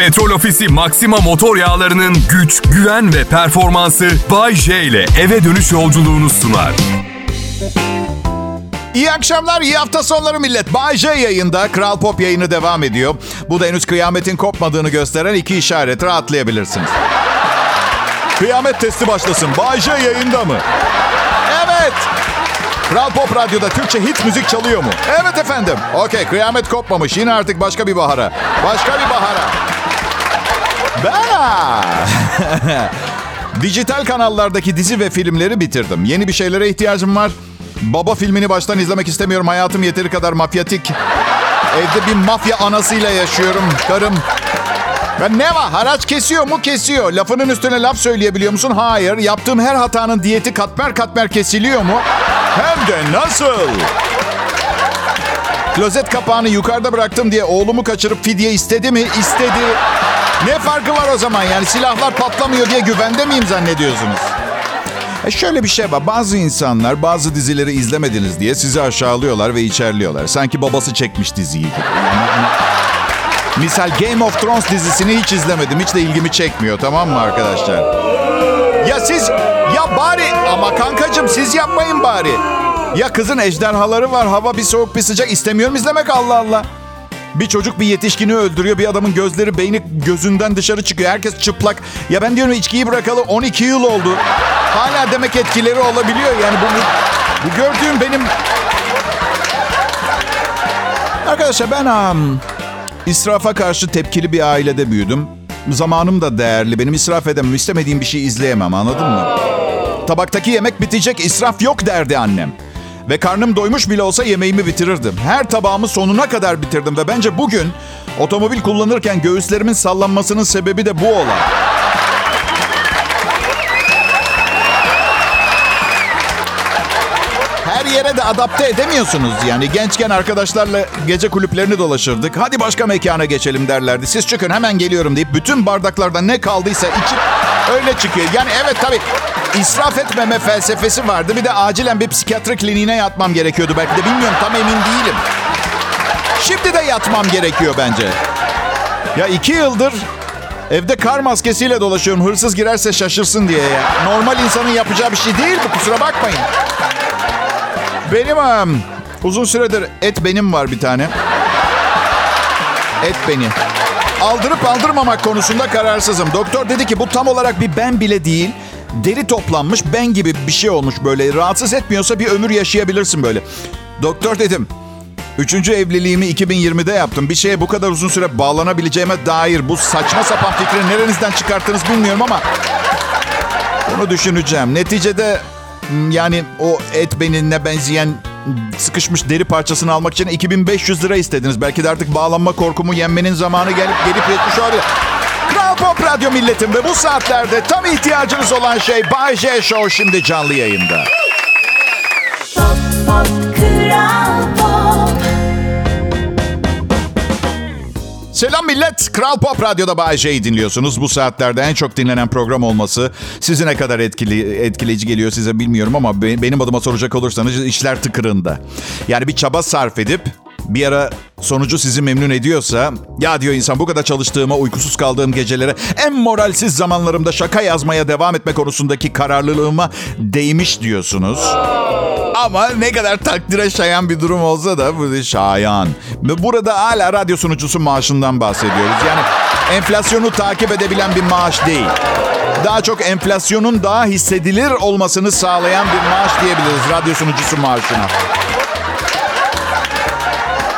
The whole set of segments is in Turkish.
Petrol Ofisi Maxima motor yağlarının güç, güven ve performansı Bay J ile eve dönüş yolculuğunu sunar. İyi akşamlar, iyi hafta sonları millet. Bay J yayında, Kral Pop yayını devam ediyor. Bu da henüz kıyametin kopmadığını gösteren iki işaret. Rahatlayabilirsiniz. Kıyamet testi başlasın. Bay J yayında mı? Evet. Kral Pop Radyo'da Türkçe hit müzik çalıyor mu? Evet efendim. Okey, kıyamet kopmamış. Yine artık başka bir bahara. Başka bir bahara. Ben... Dijital kanallardaki dizi ve filmleri bitirdim. Yeni bir şeylere ihtiyacım var. Baba filmini baştan izlemek istemiyorum. Hayatım yeteri kadar mafyatik. Evde bir mafya anasıyla yaşıyorum. Karım. Ben ne var? Haraç kesiyor mu? Kesiyor. Lafının üstüne laf söyleyebiliyor musun? Hayır. Yaptığım her hatanın diyeti katmer katmer kesiliyor mu? Hem de nasıl? Klozet kapağını yukarıda bıraktım diye oğlumu kaçırıp fidye istedi mi? İstedi. Ne farkı var o zaman? Yani silahlar patlamıyor diye güvende miyim zannediyorsunuz? E şöyle bir şey var. Bazı insanlar bazı dizileri izlemediniz diye sizi aşağılıyorlar ve içerliyorlar. Sanki babası çekmiş diziyi Misal Game of Thrones dizisini hiç izlemedim. Hiç de ilgimi çekmiyor tamam mı arkadaşlar? Ya siz ya bari ama kankacım siz yapmayın bari. Ya kızın ejderhaları var. Hava bir soğuk bir sıcak. istemiyorum izlemek Allah Allah. Bir çocuk bir yetişkini öldürüyor. Bir adamın gözleri, beyni gözünden dışarı çıkıyor. Herkes çıplak. Ya ben diyorum içkiyi bırakalı 12 yıl oldu. Hala demek etkileri olabiliyor. Yani bu, bu, bu gördüğüm benim... Arkadaşlar ben um, israfa karşı tepkili bir ailede büyüdüm. Zamanım da değerli. Benim israf edemem. istemediğim bir şey izleyemem anladın mı? Tabaktaki yemek bitecek, israf yok derdi annem. Ve karnım doymuş bile olsa yemeğimi bitirirdim. Her tabağımı sonuna kadar bitirdim ve bence bugün otomobil kullanırken göğüslerimin sallanmasının sebebi de bu olay. Her yere de adapte edemiyorsunuz yani. Gençken arkadaşlarla gece kulüplerini dolaşırdık. Hadi başka mekana geçelim derlerdi. Siz çıkın hemen geliyorum deyip bütün bardaklardan ne kaldıysa içip öyle çıkıyor. Yani evet tabii israf etmeme felsefesi vardı. Bir de acilen bir psikiyatri kliniğine yatmam gerekiyordu belki de. Bilmiyorum tam emin değilim. Şimdi de yatmam gerekiyor bence. Ya iki yıldır evde kar maskesiyle dolaşıyorum. Hırsız girerse şaşırsın diye ya. Normal insanın yapacağı bir şey değil bu kusura bakmayın. Benim um, uzun süredir et benim var bir tane. Et beni. Aldırıp aldırmamak konusunda kararsızım. Doktor dedi ki bu tam olarak bir ben bile değil. Deri toplanmış ben gibi bir şey olmuş böyle. Rahatsız etmiyorsa bir ömür yaşayabilirsin böyle. Doktor dedim. Üçüncü evliliğimi 2020'de yaptım. Bir şeye bu kadar uzun süre bağlanabileceğime dair bu saçma sapan fikri nerenizden çıkarttınız bilmiyorum ama... Bunu düşüneceğim. Neticede yani o et benine benzeyen sıkışmış deri parçasını almak için 2500 lira istediniz. Belki de artık bağlanma korkumu yenmenin zamanı gelip gelip yetmiş olabilir. Kral Pop Radyo milletim ve bu saatlerde tam ihtiyacınız olan şey Bay J Show şimdi canlı yayında. Pop, pop, Kral Pop. Selam millet. Kral Pop Radyo'da Bay J'yi dinliyorsunuz. Bu saatlerde en çok dinlenen program olması sizi ne kadar etkili, etkileyici geliyor size bilmiyorum ama be- benim adıma soracak olursanız işler tıkırında. Yani bir çaba sarf edip bir ara sonucu sizi memnun ediyorsa ya diyor insan bu kadar çalıştığıma, uykusuz kaldığım gecelere, en moralsiz zamanlarımda şaka yazmaya devam etme konusundaki kararlılığıma değmiş diyorsunuz. Ama ne kadar takdire şayan bir durum olsa da bu şayan. Burada hala radyo sunucusu maaşından bahsediyoruz. Yani enflasyonu takip edebilen bir maaş değil. Daha çok enflasyonun daha hissedilir olmasını sağlayan bir maaş diyebiliriz radyo sunucusu maaşına.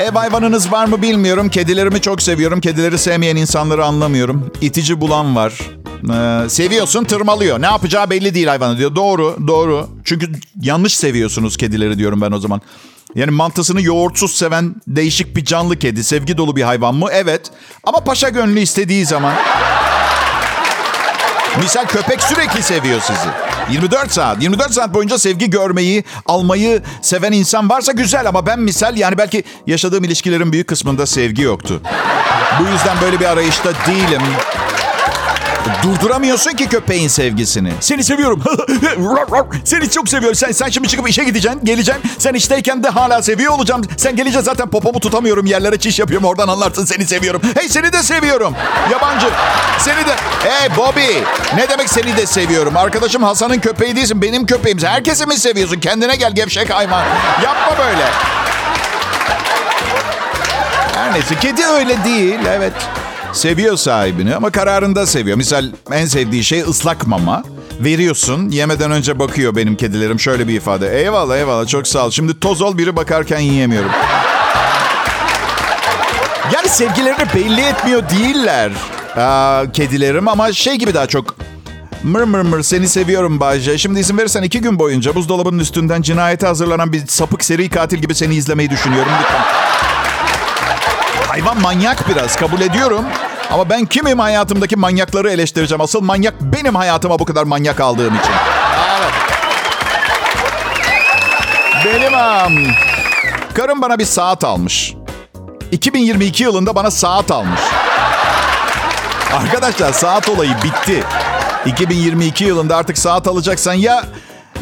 Ev hayvanınız var mı bilmiyorum. Kedilerimi çok seviyorum. Kedileri sevmeyen insanları anlamıyorum. İtici bulan var. Ee, seviyorsun tırmalıyor. Ne yapacağı belli değil hayvanı diyor. Doğru, doğru. Çünkü yanlış seviyorsunuz kedileri diyorum ben o zaman. Yani mantısını yoğurtsuz seven değişik bir canlı kedi. Sevgi dolu bir hayvan mı? Evet. Ama paşa gönlü istediği zaman. Misal köpek sürekli seviyor sizi. 24 saat. 24 saat boyunca sevgi görmeyi, almayı seven insan varsa güzel ama ben misal yani belki yaşadığım ilişkilerin büyük kısmında sevgi yoktu. Bu yüzden böyle bir arayışta değilim. Durduramıyorsun ki köpeğin sevgisini. Seni seviyorum. Seni çok seviyorum. Sen, sen şimdi çıkıp işe gideceksin, geleceksin. Sen işteyken de hala seviyor olacağım. Sen gelince zaten popomu tutamıyorum. Yerlere çiş yapıyorum. Oradan anlarsın seni seviyorum. Hey seni de seviyorum. Yabancı. Seni de... Hey Bobby. Ne demek seni de seviyorum? Arkadaşım Hasan'ın köpeği değilsin. Benim köpeğim. Herkesi mi seviyorsun? Kendine gel gevşek hayvan. Yapma böyle. Her neyse kedi öyle değil evet. Seviyor sahibini ama kararında seviyor. Misal en sevdiği şey ıslak mama. Veriyorsun yemeden önce bakıyor benim kedilerim şöyle bir ifade. Eyvallah eyvallah çok sağ ol. Şimdi toz ol biri bakarken yiyemiyorum. Yani sevgilerini belli etmiyor değiller aa, kedilerim ama şey gibi daha çok Mır mır mır seni seviyorum Bayce. Şimdi izin verirsen iki gün boyunca buzdolabının üstünden cinayete hazırlanan bir sapık seri katil gibi seni izlemeyi düşünüyorum. Lütfen. Hayvan manyak biraz kabul ediyorum. Ama ben kimim hayatımdaki manyakları eleştireceğim. Asıl manyak benim hayatıma bu kadar manyak aldığım için. Evet. Benim am. Karım bana bir saat almış. 2022 yılında bana saat almış. Arkadaşlar saat olayı bitti. 2022 yılında artık saat alacaksan ya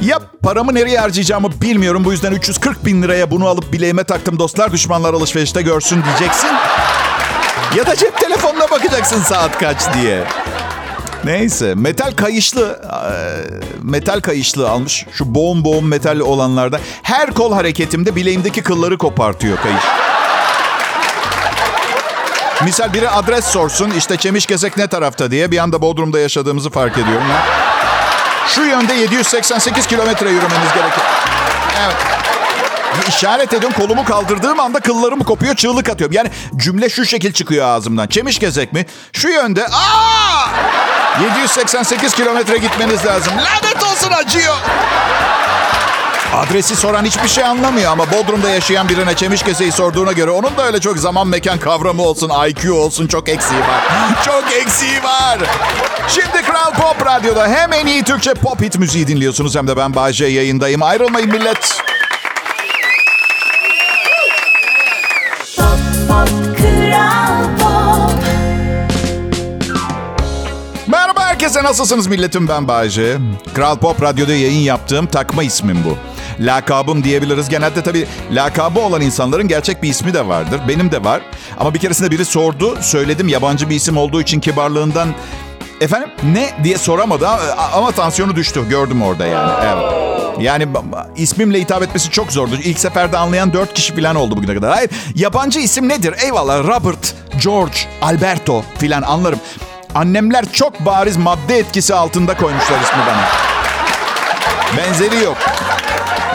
ya paramı nereye harcayacağımı bilmiyorum. Bu yüzden 340 bin liraya bunu alıp bileğime taktım. Dostlar düşmanlar alışverişte görsün diyeceksin. Ya da cep telefonuna bakacaksın saat kaç diye. Neyse metal kayışlı metal kayışlı almış. Şu boğum boğum metal olanlarda. Her kol hareketimde bileğimdeki kılları kopartıyor kayış. Misal biri adres sorsun işte Çemişgezek ne tarafta diye bir anda Bodrum'da yaşadığımızı fark ediyorum. Ya. Şu yönde 788 kilometre yürümeniz gerekiyor. Evet. İşaret ediyorum kolumu kaldırdığım anda kıllarım kopuyor çığlık atıyorum. Yani cümle şu şekil çıkıyor ağzımdan. Çemişgezek mi? Şu yönde. Aa! 788 kilometre gitmeniz lazım. Lanet olsun acıyor. Adresi soran hiçbir şey anlamıyor ama Bodrum'da yaşayan birine Çemişkese'yi sorduğuna göre onun da öyle çok zaman mekan kavramı olsun, IQ olsun çok eksiği var. çok eksiği var. Şimdi Kral Pop Radyo'da hem en iyi Türkçe pop hit müziği dinliyorsunuz hem de ben Bayce yayındayım. Ayrılmayın millet. Pop Pop Kral Pop Merhaba herkese nasılsınız milletim ben Bayce. Kral Pop Radyo'da yayın yaptığım takma ismim bu. Lakabım diyebiliriz. Genelde tabii lakabı olan insanların gerçek bir ismi de vardır. Benim de var. Ama bir keresinde biri sordu. Söyledim yabancı bir isim olduğu için kibarlığından... Efendim ne diye soramadı ama tansiyonu düştü. Gördüm orada yani. Evet. Yani ismimle hitap etmesi çok zordu. İlk seferde anlayan dört kişi falan oldu bugüne kadar. Hayır yabancı isim nedir? Eyvallah Robert, George, Alberto filan anlarım. Annemler çok bariz madde etkisi altında koymuşlar ismi bana. Benzeri yok.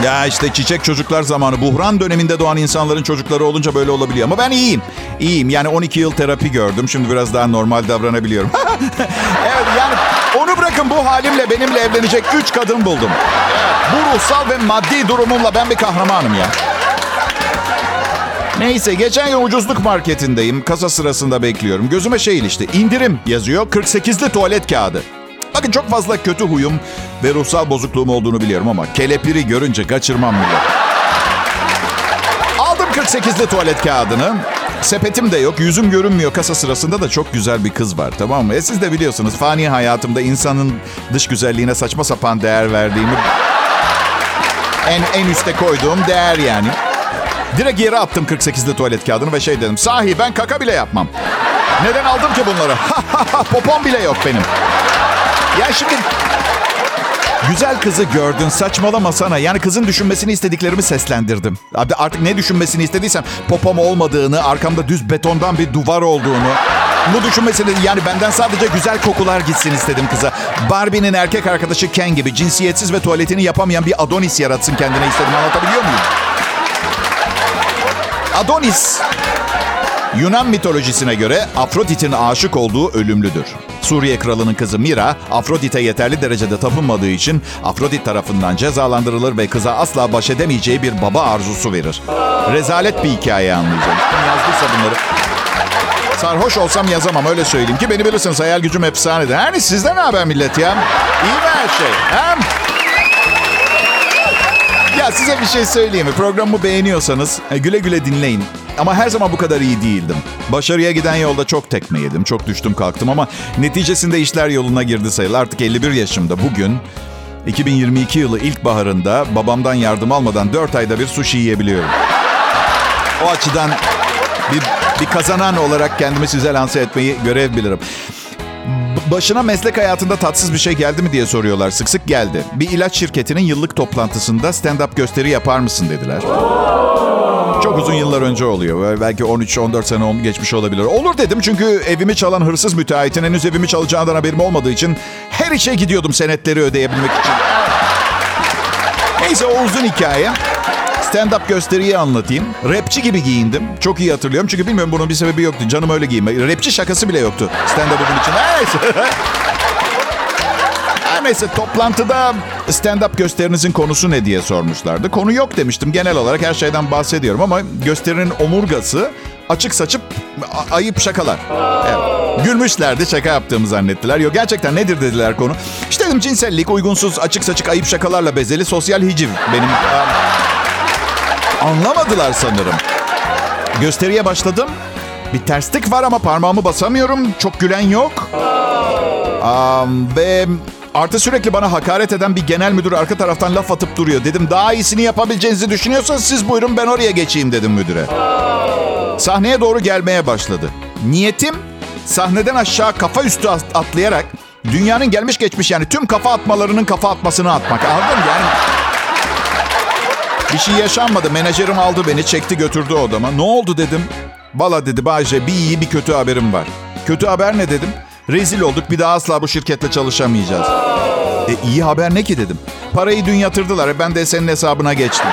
Ya işte çiçek çocuklar zamanı buhran döneminde doğan insanların çocukları olunca böyle olabiliyor. Ama ben iyiyim. İyiyim. Yani 12 yıl terapi gördüm. Şimdi biraz daha normal davranabiliyorum. evet yani onu bırakın bu halimle benimle evlenecek 3 kadın buldum. Bu ruhsal ve maddi durumumla ben bir kahramanım ya. Neyse geçen gün ucuzluk marketindeyim. Kasa sırasında bekliyorum. Gözüme şey ilişti. İndirim yazıyor. 48'li tuvalet kağıdı. Bakın çok fazla kötü huyum ve ruhsal bozukluğum olduğunu biliyorum ama kelepiri görünce kaçırmam bile. Aldım 48'li tuvalet kağıdını. Sepetim de yok, yüzüm görünmüyor. Kasa sırasında da çok güzel bir kız var tamam mı? E siz de biliyorsunuz fani hayatımda insanın dış güzelliğine saçma sapan değer verdiğimi... En, en üste koyduğum değer yani. Direkt yere attım 48'li tuvalet kağıdını ve şey dedim. Sahi ben kaka bile yapmam. Neden aldım ki bunları? Popom bile yok benim. Ya şimdi güzel kızı gördün saçmalamasana. Yani kızın düşünmesini istediklerimi seslendirdim. Abi artık ne düşünmesini istediysem popom olmadığını, arkamda düz betondan bir duvar olduğunu. Bu düşünmesini yani benden sadece güzel kokular gitsin istedim kıza. Barbie'nin erkek arkadaşı Ken gibi cinsiyetsiz ve tuvaletini yapamayan bir Adonis yaratsın kendine istedim. Anlatabiliyor muyum? Adonis Yunan mitolojisine göre Afrodit'in aşık olduğu ölümlüdür. Suriye kralının kızı Mira, Afrodit'e yeterli derecede tapınmadığı için Afrodit tarafından cezalandırılır ve kıza asla baş edemeyeceği bir baba arzusu verir. Rezalet bir hikaye anlayacağım. Kim yazdıysa bunları... Sarhoş olsam yazamam öyle söyleyeyim ki beni bilirsiniz hayal gücüm efsanedir. Yani sizde ne haber millet ya? İyi mi her şey? Hem? Ya size bir şey söyleyeyim mi? Programımı beğeniyorsanız e, güle güle dinleyin. Ama her zaman bu kadar iyi değildim. Başarıya giden yolda çok tekme yedim. Çok düştüm kalktım ama neticesinde işler yoluna girdi sayılır. Artık 51 yaşımda bugün 2022 yılı ilkbaharında babamdan yardım almadan 4 ayda bir sushi yiyebiliyorum. O açıdan bir, bir kazanan olarak kendimi size lanse etmeyi görev bilirim. Başına meslek hayatında tatsız bir şey geldi mi diye soruyorlar. Sık sık geldi. Bir ilaç şirketinin yıllık toplantısında stand-up gösteri yapar mısın dediler. Çok uzun yıllar önce oluyor. Belki 13-14 sene geçmiş olabilir. Olur dedim çünkü evimi çalan hırsız müteahhitin henüz evimi çalacağından haberim olmadığı için her işe gidiyordum senetleri ödeyebilmek için. Neyse o uzun hikaye. Stand-up gösteriyi anlatayım. Rapçi gibi giyindim. Çok iyi hatırlıyorum. Çünkü bilmiyorum bunun bir sebebi yoktu. Canım öyle giyinme. Rapçi şakası bile yoktu stand-up'ın için. Her neyse toplantıda stand-up gösterinizin konusu ne diye sormuşlardı. Konu yok demiştim. Genel olarak her şeyden bahsediyorum ama gösterinin omurgası açık saçıp ayıp şakalar. Evet. Gülmüşlerdi şaka yaptığımı zannettiler. Yok gerçekten nedir dediler konu. İşte dedim cinsellik, uygunsuz, açık saçık ayıp şakalarla bezeli sosyal hiciv. Benim... Anlamadılar sanırım. Gösteriye başladım. Bir terslik var ama parmağımı basamıyorum. Çok gülen yok. Am, ve artı sürekli bana hakaret eden bir genel müdür arka taraftan laf atıp duruyor. Dedim daha iyisini yapabileceğinizi düşünüyorsanız siz buyurun ben oraya geçeyim dedim müdüre. Sahneye doğru gelmeye başladı. Niyetim sahneden aşağı kafa üstü at- atlayarak dünyanın gelmiş geçmiş yani tüm kafa atmalarının kafa atmasını atmak. Anladın? Yani bir şey yaşanmadı. Menajerim aldı beni, çekti götürdü odama. Ne oldu dedim. Valla dedi Bayce bir iyi bir kötü haberim var. Kötü haber ne dedim. Rezil olduk bir daha asla bu şirketle çalışamayacağız. E iyi haber ne ki dedim. Parayı dün yatırdılar. E, ben de senin hesabına geçtim.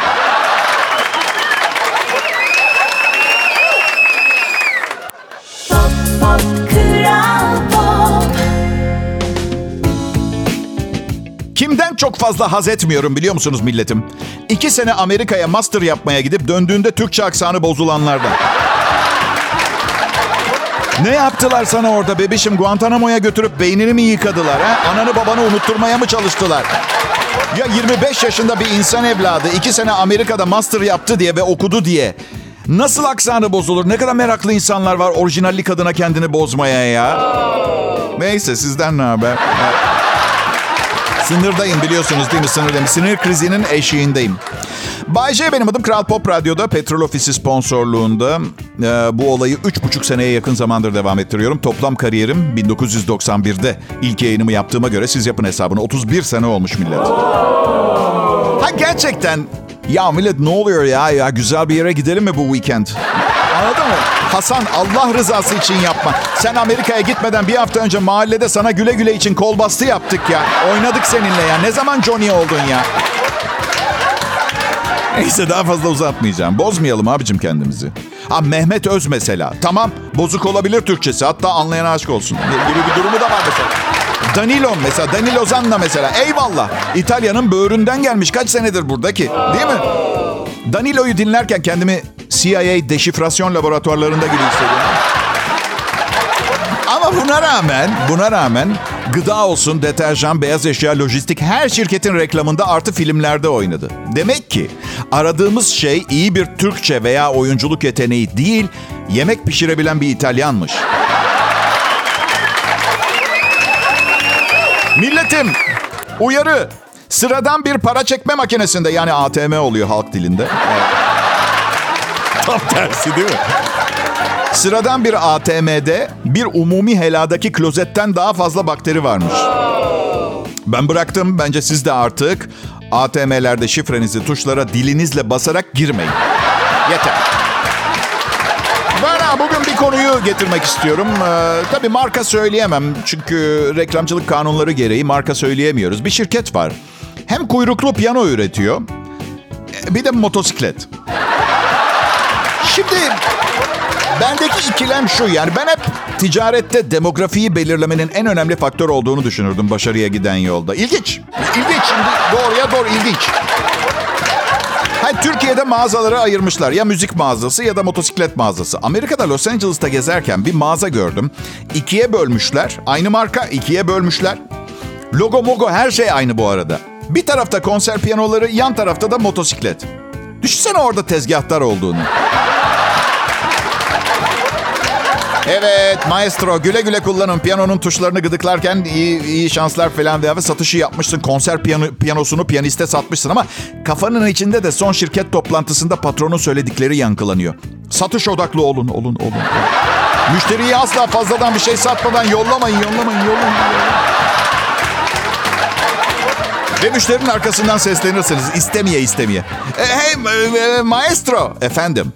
Fazla haz etmiyorum biliyor musunuz milletim? İki sene Amerika'ya master yapmaya gidip döndüğünde Türkçe aksanı bozulanlardan. Ne yaptılar sana orada bebişim? Guantanamo'ya götürüp beynini mi yıkadılar? Ha? Ananı babanı unutturmaya mı çalıştılar? Ya 25 yaşında bir insan evladı iki sene Amerika'da master yaptı diye ve okudu diye. Nasıl aksanı bozulur? Ne kadar meraklı insanlar var orijinallik adına kendini bozmaya ya. Neyse sizden ne haber? Sınırdayım biliyorsunuz değil mi? Sınırdayım. Sinir krizinin eşiğindeyim. Bay J benim adım. Kral Pop Radyo'da Petrol Ofisi sponsorluğunda e, bu olayı 3,5 seneye yakın zamandır devam ettiriyorum. Toplam kariyerim 1991'de ilk yayınımı yaptığıma göre siz yapın hesabını. 31 sene olmuş millet. Ha gerçekten ya millet ne oluyor ya ya güzel bir yere gidelim mi bu weekend? Anladın mı? Hasan Allah rızası için yapma. Sen Amerika'ya gitmeden bir hafta önce mahallede sana güle güle için kol bastı yaptık ya. Oynadık seninle ya. Ne zaman Johnny oldun ya? Neyse daha fazla uzatmayacağım. Bozmayalım abicim kendimizi. Ha Mehmet Öz mesela. Tamam bozuk olabilir Türkçesi. Hatta anlayana aşk olsun. Gibi bir durumu da var mesela. Danilo mesela. Danilo Zanna mesela. Eyvallah. İtalya'nın böğründen gelmiş. Kaç senedir buradaki. Değil mi? Danilo'yu dinlerken kendimi CIA deşifrasyon laboratuvarlarında gibi hissediyorum. Ama buna rağmen, buna rağmen gıda olsun, deterjan, beyaz eşya, lojistik her şirketin reklamında artı filmlerde oynadı. Demek ki aradığımız şey iyi bir Türkçe veya oyunculuk yeteneği değil, yemek pişirebilen bir İtalyanmış. Milletim, uyarı. Sıradan bir para çekme makinesinde yani ATM oluyor halk dilinde. Evet. Tam tersi değil mi? Sıradan bir ATM'de bir umumi heladaki klozetten daha fazla bakteri varmış. Ben bıraktım. Bence siz de artık ATM'lerde şifrenizi tuşlara dilinizle basarak girmeyin. Yeter. Ben bugün bir konuyu getirmek istiyorum. Ee, tabii marka söyleyemem. Çünkü reklamcılık kanunları gereği marka söyleyemiyoruz. Bir şirket var. Hem kuyruklu piyano üretiyor. e, Bir de motosiklet. Şimdi bendeki ikilem şu yani ben hep ticarette demografiyi belirlemenin en önemli faktör olduğunu düşünürdüm başarıya giden yolda. İlginç. İlginç şimdi doğruya doğru ilginç. Hayır, Türkiye'de mağazaları ayırmışlar. Ya müzik mağazası ya da motosiklet mağazası. Amerika'da Los Angeles'ta gezerken bir mağaza gördüm. İkiye bölmüşler. Aynı marka ikiye bölmüşler. Logo mogo her şey aynı bu arada. Bir tarafta konser piyanoları, yan tarafta da motosiklet. Düşünsene orada tezgahtar olduğunu. Evet maestro güle güle kullanın. Piyanonun tuşlarını gıdıklarken iyi, iyi şanslar falan veya satışı yapmışsın. Konser piyano, piyanosunu piyaniste satmışsın ama kafanın içinde de son şirket toplantısında patronun söyledikleri yankılanıyor. Satış odaklı olun, olun, olun. Müşteriyi asla fazladan bir şey satmadan yollamayın, yollamayın, yollamayın. Ve müşterinin arkasından seslenirsiniz. istemeye istemeye. E, hey e, e, maestro. Efendim.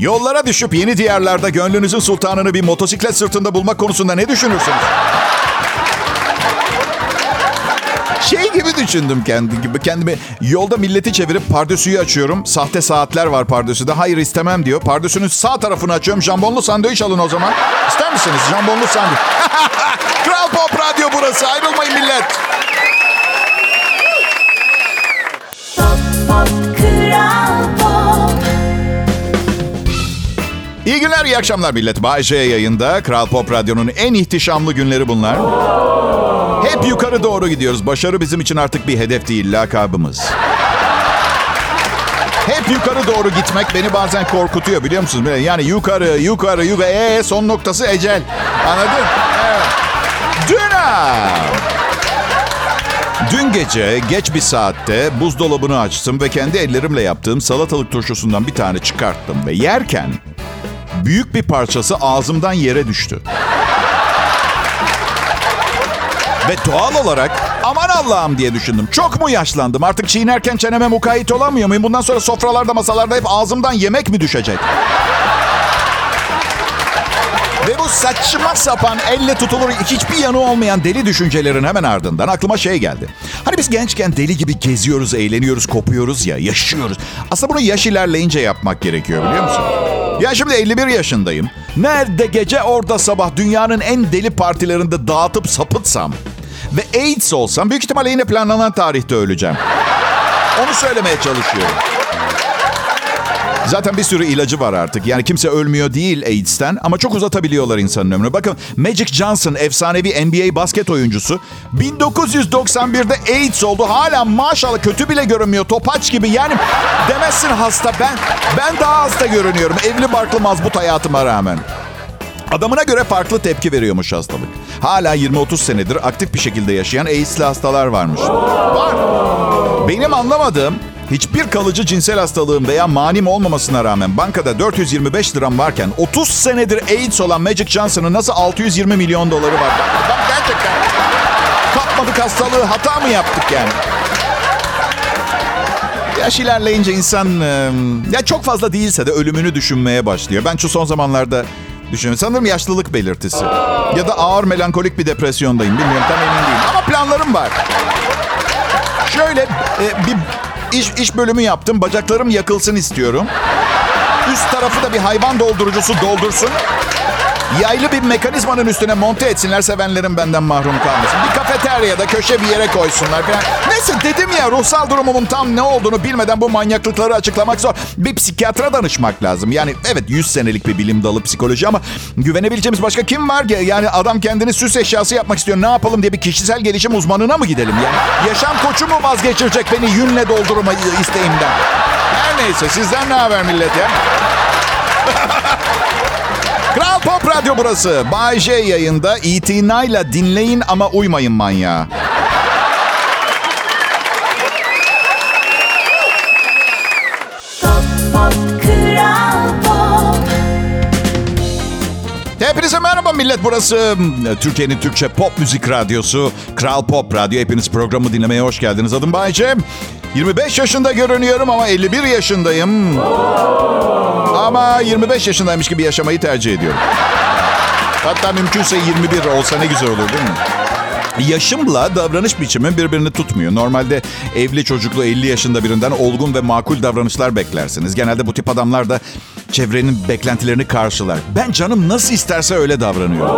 Yollara düşüp yeni diyarlarda gönlünüzün sultanını bir motosiklet sırtında bulmak konusunda ne düşünürsünüz? Şey gibi düşündüm kendi gibi. Kendimi yolda milleti çevirip pardesüyü açıyorum. Sahte saatler var pardesüde. Hayır istemem diyor. Pardesünün sağ tarafını açıyorum. Jambonlu sandviç alın o zaman. İster misiniz? Jambonlu sandviç. Kral Pop Radyo burası. Ayrılmayın millet. İyi günler, iyi akşamlar millet. Bay J yayında. Kral Pop Radyo'nun en ihtişamlı günleri bunlar. Hep yukarı doğru gidiyoruz. Başarı bizim için artık bir hedef değil, lakabımız. Hep yukarı doğru gitmek beni bazen korkutuyor biliyor musunuz? Yani yukarı, yukarı, yukarı. Ee, son noktası ecel. Anladın? Evet. Dün gece geç bir saatte buzdolabını açtım ve kendi ellerimle yaptığım salatalık turşusundan bir tane çıkarttım ve yerken büyük bir parçası ağzımdan yere düştü. Ve doğal olarak aman Allah'ım diye düşündüm. Çok mu yaşlandım? Artık çiğnerken çeneme mukayyet olamıyor muyum? Bundan sonra sofralarda masalarda hep ağzımdan yemek mi düşecek? Ve bu saçma sapan elle tutulur hiçbir yanı olmayan deli düşüncelerin hemen ardından aklıma şey geldi. Hani biz gençken deli gibi geziyoruz, eğleniyoruz, kopuyoruz ya, yaşıyoruz. Aslında bunu yaş ilerleyince yapmak gerekiyor biliyor musun? Ya şimdi 51 yaşındayım. Nerede gece orada sabah dünyanın en deli partilerinde dağıtıp sapıtsam ve AIDS olsam büyük ihtimalle yine planlanan tarihte öleceğim. Onu söylemeye çalışıyorum. Zaten bir sürü ilacı var artık. Yani kimse ölmüyor değil AIDS'ten ama çok uzatabiliyorlar insanın ömrünü. Bakın Magic Johnson efsanevi NBA basket oyuncusu 1991'de AIDS oldu. Hala maşallah kötü bile görünmüyor. Topaç gibi yani demezsin hasta. Ben ben daha hasta görünüyorum. Evli barklı mazbut hayatıma rağmen. Adamına göre farklı tepki veriyormuş hastalık. Hala 20-30 senedir aktif bir şekilde yaşayan AIDS'li hastalar varmış. Var. Benim anlamadığım hiçbir kalıcı cinsel hastalığım veya manim olmamasına rağmen bankada 425 liram varken 30 senedir AIDS olan Magic Johnson'ın nasıl 620 milyon doları var? Bak gerçekten kapmadık hastalığı hata mı yaptık yani? Yaş ilerleyince insan ya çok fazla değilse de ölümünü düşünmeye başlıyor. Ben şu son zamanlarda düşünüyorum. Sanırım yaşlılık belirtisi. Ya da ağır melankolik bir depresyondayım. Bilmiyorum tam emin değilim. Ama planlarım var. Şöyle e, bir iş, iş bölümü yaptım. Bacaklarım yakılsın istiyorum. Üst tarafı da bir hayvan doldurucusu doldursun. Yaylı bir mekanizmanın üstüne monte etsinler sevenlerim benden mahrum kalmasın. Bir kafeteryada köşe bir yere koysunlar falan. Neyse dedim ya ruhsal durumumun tam ne olduğunu bilmeden bu manyaklıkları açıklamak zor. Bir psikiyatra danışmak lazım. Yani evet 100 senelik bir bilim dalı psikoloji ama güvenebileceğimiz başka kim var ki? Yani adam kendini süs eşyası yapmak istiyor. Ne yapalım diye bir kişisel gelişim uzmanına mı gidelim? Yani yaşam koçu mu vazgeçirecek beni yünle doldurma isteğimden? Her neyse sizden ne haber millet ya? Kral Pop Radyo burası. Bay J yayında itinayla dinleyin ama uymayın manyağa. Pop Pop Kral Pop Hepinize merhaba millet burası. Türkiye'nin Türkçe pop müzik radyosu. Kral Pop Radyo. Hepiniz programı dinlemeye hoş geldiniz. Adım Bayce. 25 yaşında görünüyorum ama 51 yaşındayım. Ama 25 yaşındaymış gibi yaşamayı tercih ediyorum. Hatta mümkünse 21 olsa ne güzel olur değil mi? Yaşımla davranış biçimim birbirini tutmuyor. Normalde evli çocuklu 50 yaşında birinden olgun ve makul davranışlar beklersiniz. Genelde bu tip adamlar da çevrenin beklentilerini karşılar. Ben canım nasıl isterse öyle davranıyorum.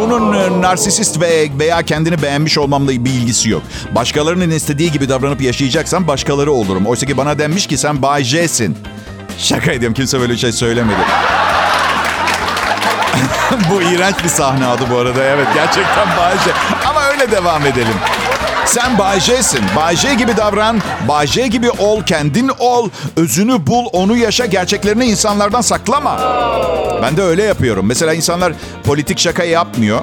Bunun e, narsisist ve veya kendini beğenmiş olmamla bir ilgisi yok. Başkalarının istediği gibi davranıp yaşayacaksam başkaları olurum. Oysa ki bana denmiş ki sen Bay J'sin. Şaka ediyorum kimse böyle şey söylemedi. bu iğrenç bir sahne adı bu arada. Evet gerçekten Bay J. Ama öyle devam edelim. Sen Bay J'sin. Bay J gibi davran. Bay J gibi ol. Kendin ol. Özünü bul. Onu yaşa. Gerçeklerini insanlardan saklama. Ben de öyle yapıyorum. Mesela insanlar politik şaka yapmıyor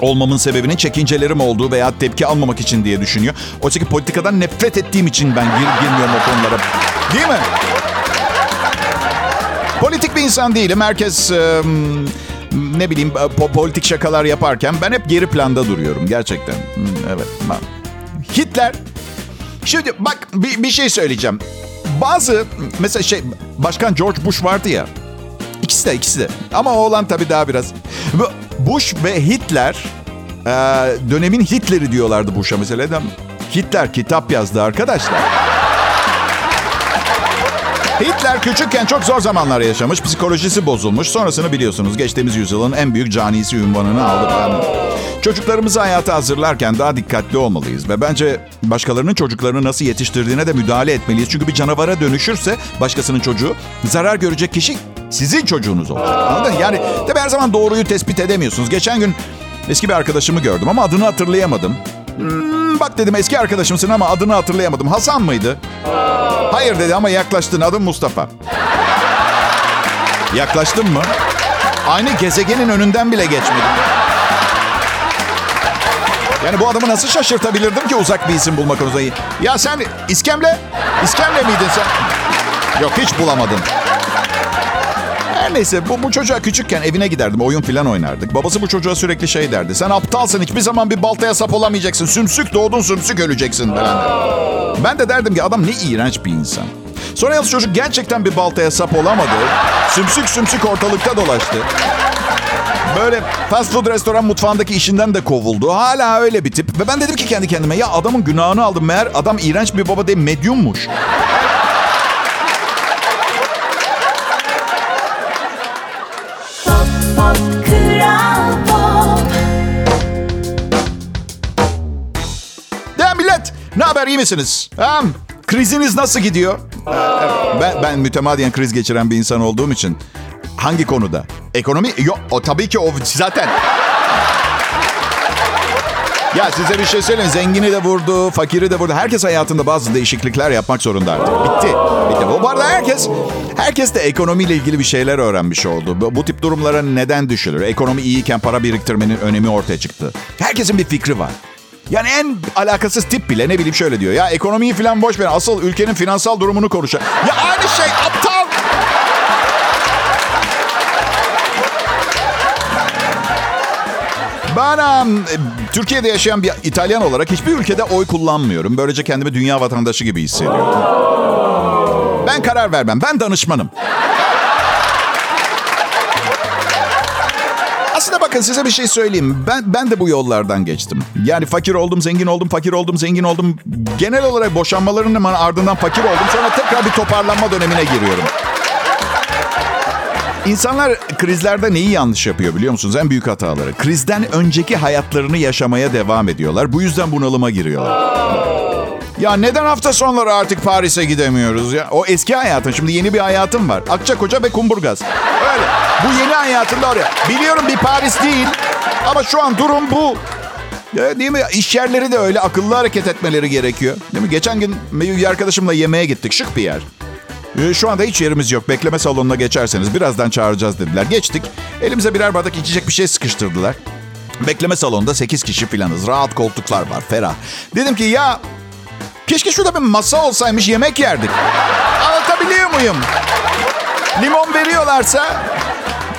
olmamın sebebinin çekincelerim olduğu veya tepki almamak için diye düşünüyor. Oysa ki politikadan nefret ettiğim için ben gir, girmiyorum o konulara. Değil mi? Bir insan değilim. Herkes e, ne bileyim po- politik şakalar yaparken ben hep geri planda duruyorum gerçekten. Evet. Hitler. Şimdi bak bir, bir şey söyleyeceğim. Bazı mesela şey Başkan George Bush vardı ya. İkisi de ikisi de. Ama oğlan tabii daha biraz. Bu- Bush ve Hitler e, dönemin Hitler'i diyorlardı Bush'a mesela. Hitler kitap yazdı arkadaşlar. Hitler küçükken çok zor zamanlar yaşamış, psikolojisi bozulmuş. Sonrasını biliyorsunuz geçtiğimiz yüzyılın en büyük canisi ünvanını aldı falan. Çocuklarımızı hayata hazırlarken daha dikkatli olmalıyız. Ve bence başkalarının çocuklarını nasıl yetiştirdiğine de müdahale etmeliyiz. Çünkü bir canavara dönüşürse başkasının çocuğu zarar görecek kişi sizin çocuğunuz olacak. Anladın? Yani tabii her zaman doğruyu tespit edemiyorsunuz. Geçen gün eski bir arkadaşımı gördüm ama adını hatırlayamadım. Hmm, bak dedim eski arkadaşımsın ama adını hatırlayamadım. Hasan mıydı? Hayır dedi ama yaklaştın. Adım Mustafa. Yaklaştın mı? Aynı gezegenin önünden bile geçmedim. Yani bu adamı nasıl şaşırtabilirdim ki uzak bir isim bulmak konusunda? Ya sen İskemle, İskemle miydin sen? Yok hiç bulamadım. Her neyse bu, bu çocuğa küçükken evine giderdim. Oyun falan oynardık. Babası bu çocuğa sürekli şey derdi. Sen aptalsın hiçbir zaman bir baltaya sap olamayacaksın. Sümsük doğdun sümsük öleceksin falan. Ben de derdim ki adam ne iğrenç bir insan. Sonra yalnız çocuk gerçekten bir baltaya sap olamadı. Sümsük sümsük ortalıkta dolaştı. Böyle fast food restoran mutfağındaki işinden de kovuldu. Hala öyle bir tip. Ve ben dedim ki kendi kendime ya adamın günahını aldım. Meğer adam iğrenç bir baba değil medyummuş. Millet ne haber iyi misiniz? Ha, kriziniz nasıl gidiyor? Ben, ben mütemadiyen kriz geçiren bir insan olduğum için hangi konuda? Ekonomi? Yok o tabii ki o zaten. Ya size bir şey söyleyeyim. Zengini de vurdu, fakiri de vurdu. Herkes hayatında bazı değişiklikler yapmak zorunda artık. Bitti. Bitti. Bu arada herkes, herkes de ekonomiyle ilgili bir şeyler öğrenmiş oldu. Bu, bu tip durumlara neden düşülür? Ekonomi iyiyken para biriktirmenin önemi ortaya çıktı. Herkesin bir fikri var. Yani en alakasız tip bile ne bileyim şöyle diyor. Ya ekonomiyi falan boş ver. Asıl ülkenin finansal durumunu konuşa. Ya aynı şey aptal. Ben em, Türkiye'de yaşayan bir İtalyan olarak hiçbir ülkede oy kullanmıyorum. Böylece kendimi dünya vatandaşı gibi hissediyorum. Ben karar vermem. Ben danışmanım. Bakın size bir şey söyleyeyim. Ben ben de bu yollardan geçtim. Yani fakir oldum, zengin oldum, fakir oldum, zengin oldum. Genel olarak boşanmaların ardından fakir oldum. Sonra tekrar bir toparlanma dönemine giriyorum. İnsanlar krizlerde neyi yanlış yapıyor biliyor musunuz? En büyük hataları. Krizden önceki hayatlarını yaşamaya devam ediyorlar. Bu yüzden bunalıma giriyorlar. Ya neden hafta sonları artık Paris'e gidemiyoruz ya? O eski hayatın şimdi yeni bir hayatım var. Akçakoca ve Kumburgaz. Öyle. Bu yeni hayatımda oraya. Biliyorum bir Paris değil. Ama şu an durum bu. Ya, değil mi? İş yerleri de öyle. Akıllı hareket etmeleri gerekiyor. Değil mi? Geçen gün bir arkadaşımla yemeğe gittik. Şık bir yer. Ee, Şu anda hiç yerimiz yok. Bekleme salonuna geçerseniz birazdan çağıracağız dediler. Geçtik. Elimize birer bardak içecek bir şey sıkıştırdılar. Bekleme salonunda 8 kişi filanız. Rahat koltuklar var, ferah. Dedim ki ya keşke şurada bir masa olsaymış yemek yerdik. Anlatabiliyor muyum? Limon veriyorlarsa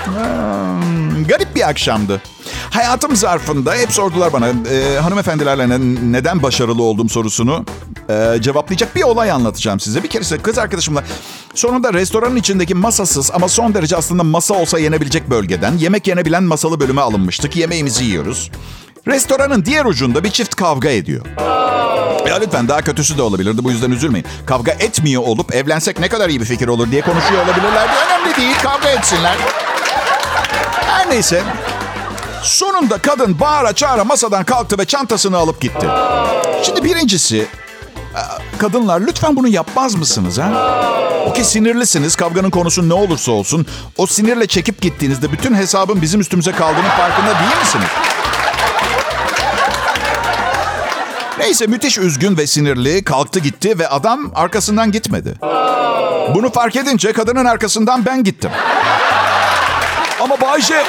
Hmm, garip bir akşamdı. Hayatım zarfında hep sordular bana e, hanımefendilerle ne- neden başarılı olduğum sorusunu e, cevaplayacak bir olay anlatacağım size. Bir keresinde kız arkadaşımla sonunda restoranın içindeki masasız ama son derece aslında masa olsa yenebilecek bölgeden yemek yenebilen masalı bölüme alınmıştık. Yemeğimizi yiyoruz. Restoranın diğer ucunda bir çift kavga ediyor. Ya lütfen daha kötüsü de olabilirdi. Bu yüzden üzülmeyin. Kavga etmiyor olup evlensek ne kadar iyi bir fikir olur diye konuşuyor olabilirlerdi. Önemli değil. Kavga etsinler. Her neyse. Sonunda kadın bağıra çağıra masadan kalktı ve çantasını alıp gitti. Şimdi birincisi kadınlar lütfen bunu yapmaz mısınız ha? Okey sinirlisiniz. Kavganın konusu ne olursa olsun. O sinirle çekip gittiğinizde bütün hesabın bizim üstümüze kaldığının farkında değil misiniz? Neyse müthiş üzgün ve sinirli kalktı gitti ve adam arkasından gitmedi. Bunu fark edince kadının arkasından ben gittim. Ama Bayce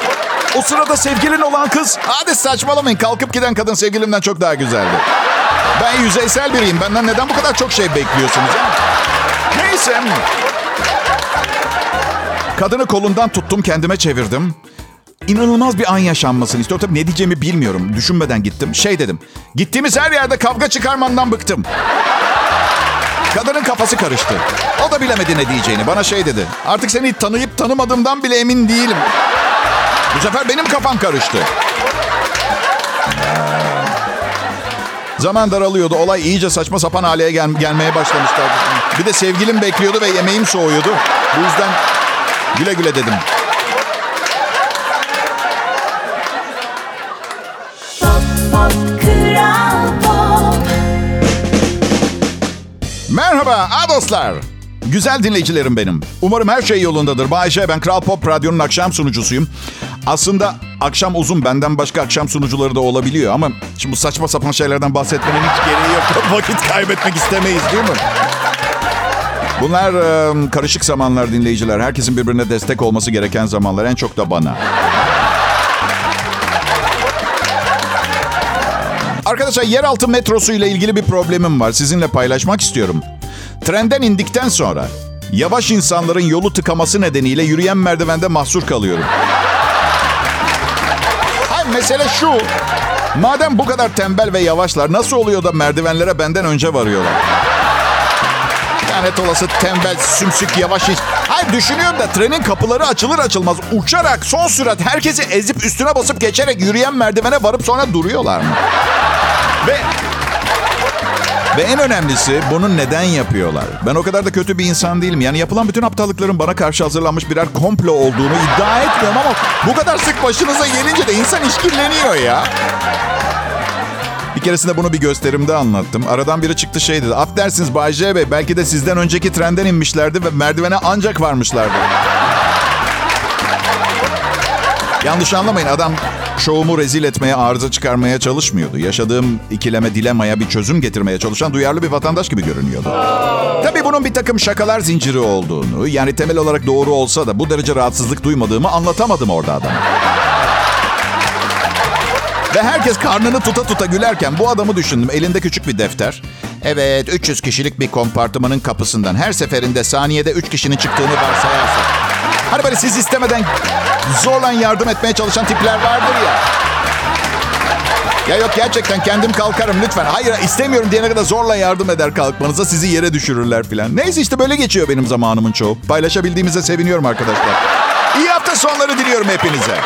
o sırada sevgilin olan kız... Hadi saçmalamayın kalkıp giden kadın sevgilimden çok daha güzeldi. Ben yüzeysel biriyim. Benden neden bu kadar çok şey bekliyorsunuz? Neyse. Kadını kolundan tuttum kendime çevirdim. İnanılmaz bir an yaşanmasını istiyorum. Tabii ne diyeceğimi bilmiyorum. Düşünmeden gittim. Şey dedim. Gittiğimiz her yerde kavga çıkarmandan bıktım. Kadının kafası karıştı. O da bilemedi ne diyeceğini. Bana şey dedi. Artık seni tanıyıp tanımadığımdan bile emin değilim. Bu sefer benim kafam karıştı. Zaman daralıyordu. Olay iyice saçma sapan hale gel- gelmeye başlamıştı. Bir de sevgilim bekliyordu ve yemeğim soğuyordu. Bu yüzden güle güle dedim. Pop Pop Pop Merhaba a dostlar. Güzel dinleyicilerim benim. Umarım her şey yolundadır. Bayşe ben Kral Pop Radyo'nun akşam sunucusuyum. Aslında akşam uzun benden başka akşam sunucuları da olabiliyor ama şimdi bu saçma sapan şeylerden bahsetmenin hiç gereği yok. Vakit kaybetmek istemeyiz değil mi? Bunlar e, karışık zamanlar dinleyiciler. Herkesin birbirine destek olması gereken zamanlar. En çok da bana. Arkadaşlar yeraltı metrosu ile ilgili bir problemim var. Sizinle paylaşmak istiyorum. Trenden indikten sonra yavaş insanların yolu tıkaması nedeniyle yürüyen merdivende mahsur kalıyorum. Mesele şu. Madem bu kadar tembel ve yavaşlar nasıl oluyor da merdivenlere benden önce varıyorlar? Lanet olası tembel, sümsük, yavaş iş. Hayır düşünüyorum da trenin kapıları açılır açılmaz uçarak son sürat herkesi ezip üstüne basıp geçerek yürüyen merdivene varıp sonra duruyorlar mı? Ve ve en önemlisi bunu neden yapıyorlar? Ben o kadar da kötü bir insan değilim. Yani yapılan bütün aptallıkların bana karşı hazırlanmış birer komplo olduğunu iddia etmiyorum ama bu kadar sık başınıza gelince de insan işkilleniyor ya. Bir keresinde bunu bir gösterimde anlattım. Aradan biri çıktı şey dedi. Affedersiniz Bay J Bey belki de sizden önceki trenden inmişlerdi ve merdivene ancak varmışlardı. Yanlış anlamayın adam şovumu rezil etmeye, arıza çıkarmaya çalışmıyordu. Yaşadığım ikileme, dilemaya bir çözüm getirmeye çalışan duyarlı bir vatandaş gibi görünüyordu. Tabii bunun bir takım şakalar zinciri olduğunu, yani temel olarak doğru olsa da bu derece rahatsızlık duymadığımı anlatamadım orada adama. Ve herkes karnını tuta tuta gülerken bu adamı düşündüm. Elinde küçük bir defter. Evet 300 kişilik bir kompartımanın kapısından her seferinde saniyede 3 kişinin çıktığını varsayarsak. Hani böyle siz istemeden zorla yardım etmeye çalışan tipler vardır ya. Ya yok gerçekten kendim kalkarım lütfen. Hayır istemiyorum diyene kadar zorla yardım eder kalkmanıza. Sizi yere düşürürler filan. Neyse işte böyle geçiyor benim zamanımın çoğu. Paylaşabildiğimize seviniyorum arkadaşlar. İyi hafta sonları diliyorum hepinize.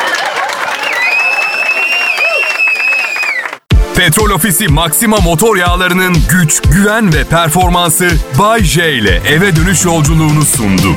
Petrol Ofisi Maxima motor yağlarının güç, güven ve performansı Bay J ile eve dönüş yolculuğunu sundu.